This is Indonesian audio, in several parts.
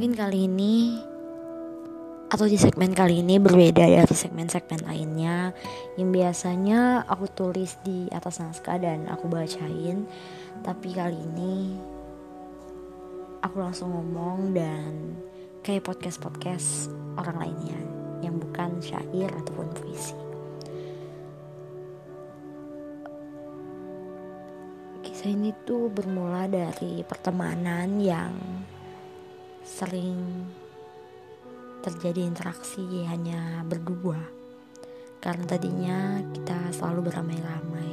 Mungkin kali ini atau di segmen kali ini berbeda dari segmen-segmen lainnya. Yang biasanya aku tulis di atas naskah dan aku bacain tapi kali ini aku langsung ngomong dan kayak podcast-podcast orang lainnya yang bukan syair ataupun puisi. Kisah ini tuh bermula dari pertemanan yang sering terjadi interaksi hanya berdua. Karena tadinya kita selalu beramai-ramai.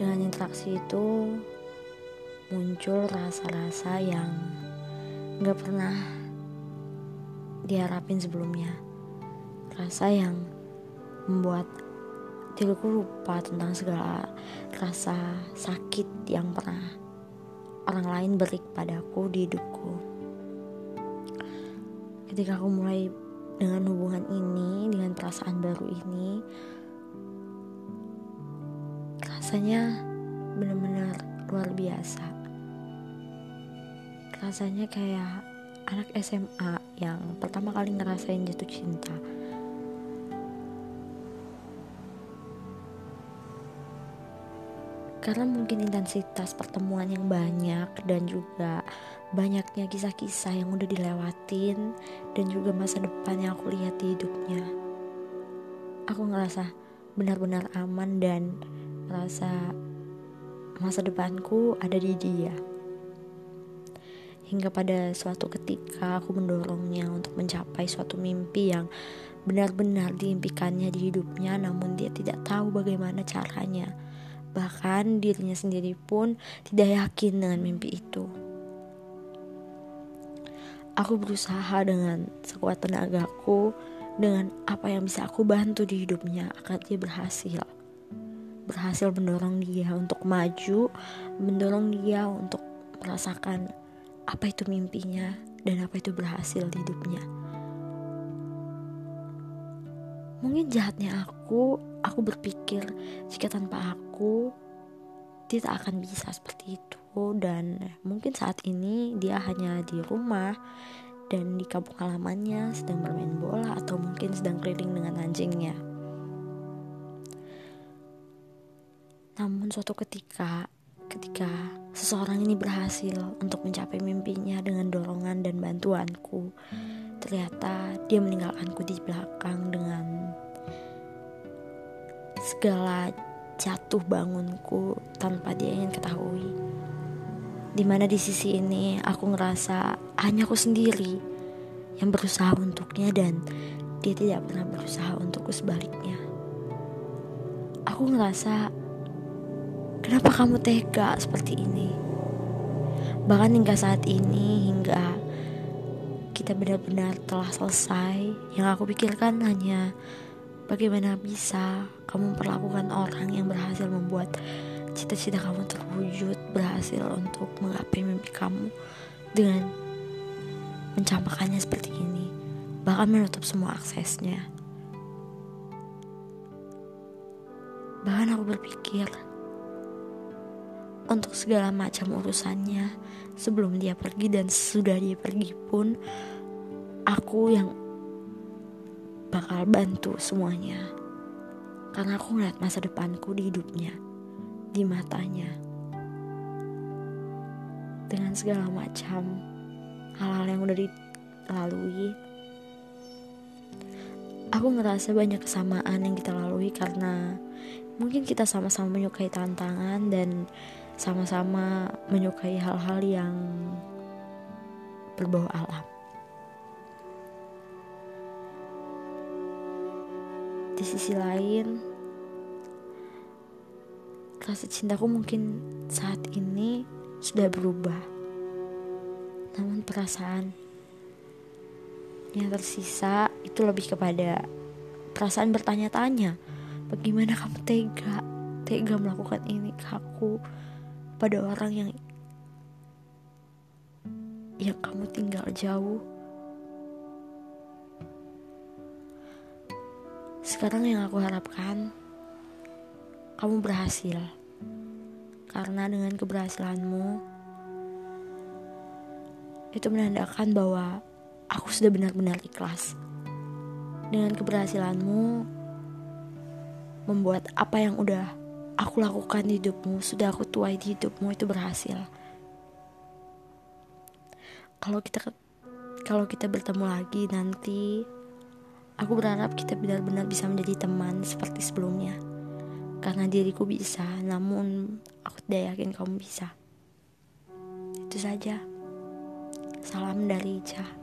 Dengan interaksi itu muncul rasa-rasa yang gak pernah diharapin sebelumnya. Rasa yang membuat diriku lupa tentang segala rasa sakit yang pernah orang lain beri padaku di hidupku. Ketika aku mulai dengan hubungan ini dengan perasaan baru ini rasanya benar-benar luar biasa. Rasanya kayak anak SMA yang pertama kali ngerasain jatuh cinta karena mungkin intensitas pertemuan yang banyak dan juga banyaknya kisah-kisah yang udah dilewatin dan juga masa depan yang aku lihat di hidupnya. Aku ngerasa benar-benar aman dan merasa masa depanku ada di dia. Hingga pada suatu ketika aku mendorongnya untuk mencapai suatu mimpi yang benar-benar diimpikannya di hidupnya namun dia tidak tahu bagaimana caranya Bahkan dirinya sendiri pun tidak yakin dengan mimpi itu. Aku berusaha dengan sekuat tenagaku, dengan apa yang bisa aku bantu di hidupnya agar dia berhasil. Berhasil mendorong dia untuk maju, mendorong dia untuk merasakan apa itu mimpinya dan apa itu berhasil di hidupnya. Mungkin jahatnya aku, aku berpikir jika tanpa aku dia tak akan bisa seperti itu dan mungkin saat ini dia hanya di rumah dan di kampung halamannya sedang bermain bola atau mungkin sedang keliling dengan anjingnya. Namun suatu ketika ketika seseorang ini berhasil untuk mencapai mimpinya dengan dorongan dan bantuanku, ternyata dia meninggalkanku di belakang dengan segala jatuh bangunku tanpa dia ingin ketahui. Di mana di sisi ini aku ngerasa hanya aku sendiri yang berusaha untuknya dan dia tidak pernah berusaha untukku sebaliknya. Aku ngerasa kenapa kamu tega seperti ini? Bahkan hingga saat ini hingga kita benar-benar telah selesai, yang aku pikirkan hanya Bagaimana bisa kamu memperlakukan orang yang berhasil membuat cita-cita kamu terwujud, berhasil untuk menggapai mimpi kamu dengan mencampakkannya seperti ini, bahkan menutup semua aksesnya. Bahkan aku berpikir untuk segala macam urusannya sebelum dia pergi dan sudah dia pergi pun aku yang bakal bantu semuanya. Karena aku ngeliat masa depanku di hidupnya, di matanya. Dengan segala macam hal-hal yang udah dilalui, aku ngerasa banyak kesamaan yang kita lalui karena mungkin kita sama-sama menyukai tantangan dan sama-sama menyukai hal-hal yang berbau alam. Di sisi lain rasa cintaku mungkin saat ini sudah berubah. Namun perasaan yang tersisa itu lebih kepada perasaan bertanya-tanya bagaimana kamu tega tega melakukan ini ke aku pada orang yang yang kamu tinggal jauh Sekarang yang aku harapkan kamu berhasil. Karena dengan keberhasilanmu itu menandakan bahwa aku sudah benar-benar ikhlas. Dengan keberhasilanmu membuat apa yang udah aku lakukan di hidupmu, sudah aku tuai di hidupmu itu berhasil. Kalau kita kalau kita bertemu lagi nanti, aku berharap kita benar-benar bisa menjadi teman seperti sebelumnya. Karena diriku bisa, namun aku tidak yakin kamu bisa. Itu saja. Salam dari Ica.